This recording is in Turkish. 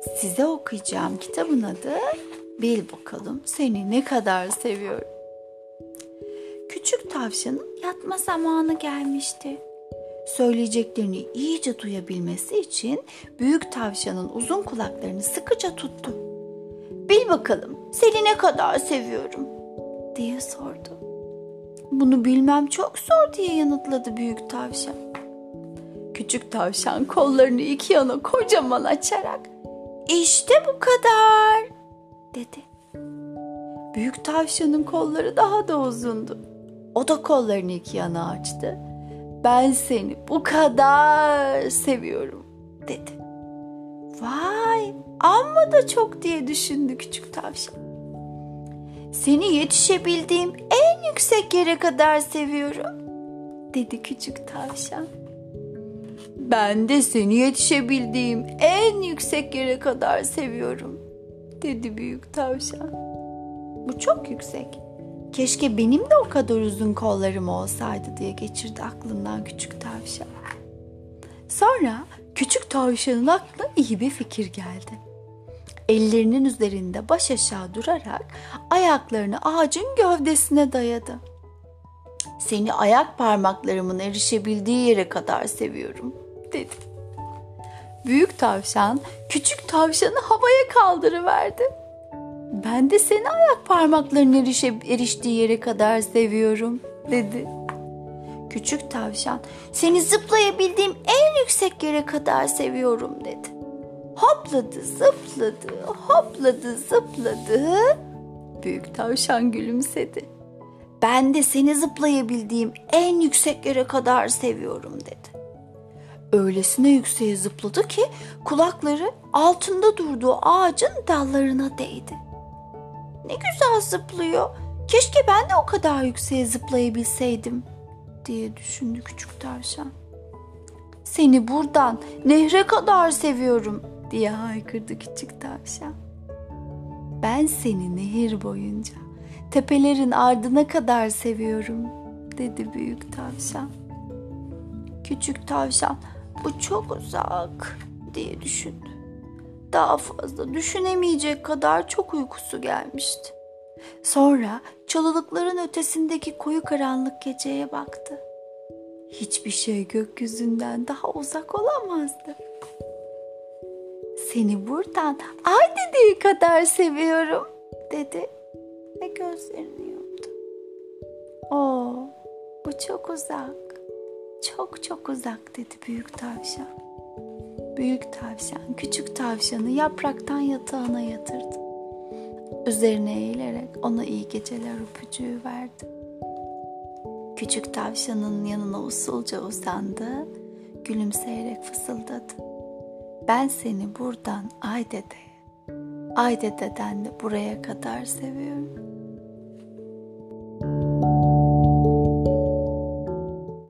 Size okuyacağım kitabın adı Bil bakalım seni ne kadar seviyorum. Küçük tavşanın yatma zamanı gelmişti. Söyleyeceklerini iyice duyabilmesi için büyük tavşanın uzun kulaklarını sıkıca tuttu. Bil bakalım seni ne kadar seviyorum diye sordu. Bunu bilmem çok zor diye yanıtladı büyük tavşan. Küçük tavşan kollarını iki yana kocaman açarak işte bu kadar dedi. Büyük tavşanın kolları daha da uzundu. O da kollarını iki yana açtı. Ben seni bu kadar seviyorum dedi. Vay amma da çok diye düşündü küçük tavşan. Seni yetişebildiğim en yüksek yere kadar seviyorum dedi küçük tavşan. Ben de seni yetişebildiğim en yüksek yere kadar seviyorum dedi büyük tavşan. Bu çok yüksek. Keşke benim de o kadar uzun kollarım olsaydı diye geçirdi aklından küçük tavşan. Sonra küçük tavşanın aklına iyi bir fikir geldi. Ellerinin üzerinde baş aşağı durarak ayaklarını ağacın gövdesine dayadı. Seni ayak parmaklarımın erişebildiği yere kadar seviyorum dedi. Büyük tavşan küçük tavşanı havaya kaldırıverdi. Ben de seni ayak parmaklarının erişe, eriştiği yere kadar seviyorum dedi. Küçük tavşan seni zıplayabildiğim en yüksek yere kadar seviyorum dedi. Hopladı zıpladı hopladı zıpladı. Büyük tavşan gülümsedi. Ben de seni zıplayabildiğim en yüksek yere kadar seviyorum dedi. Öylesine yükseğe zıpladı ki kulakları altında durduğu ağacın dallarına değdi. Ne güzel zıplıyor. Keşke ben de o kadar yükseğe zıplayabilseydim diye düşündü küçük tavşan. Seni buradan nehre kadar seviyorum diye haykırdı küçük tavşan. Ben seni nehir boyunca tepelerin ardına kadar seviyorum dedi büyük tavşan. Küçük tavşan bu çok uzak diye düşündü. Daha fazla düşünemeyecek kadar çok uykusu gelmişti. Sonra çalılıkların ötesindeki koyu karanlık geceye baktı. Hiçbir şey gökyüzünden daha uzak olamazdı. Seni buradan ay dediği kadar seviyorum dedi gözlerini yumdu. Oo, bu çok uzak. Çok çok uzak dedi büyük tavşan. Büyük tavşan küçük tavşanı yapraktan yatağına yatırdı. Üzerine eğilerek ona iyi geceler öpücüğü verdi. Küçük tavşanın yanına usulca uzandı, gülümseyerek fısıldadı. Ben seni buradan ay dedeye, ay dededen de buraya kadar seviyorum.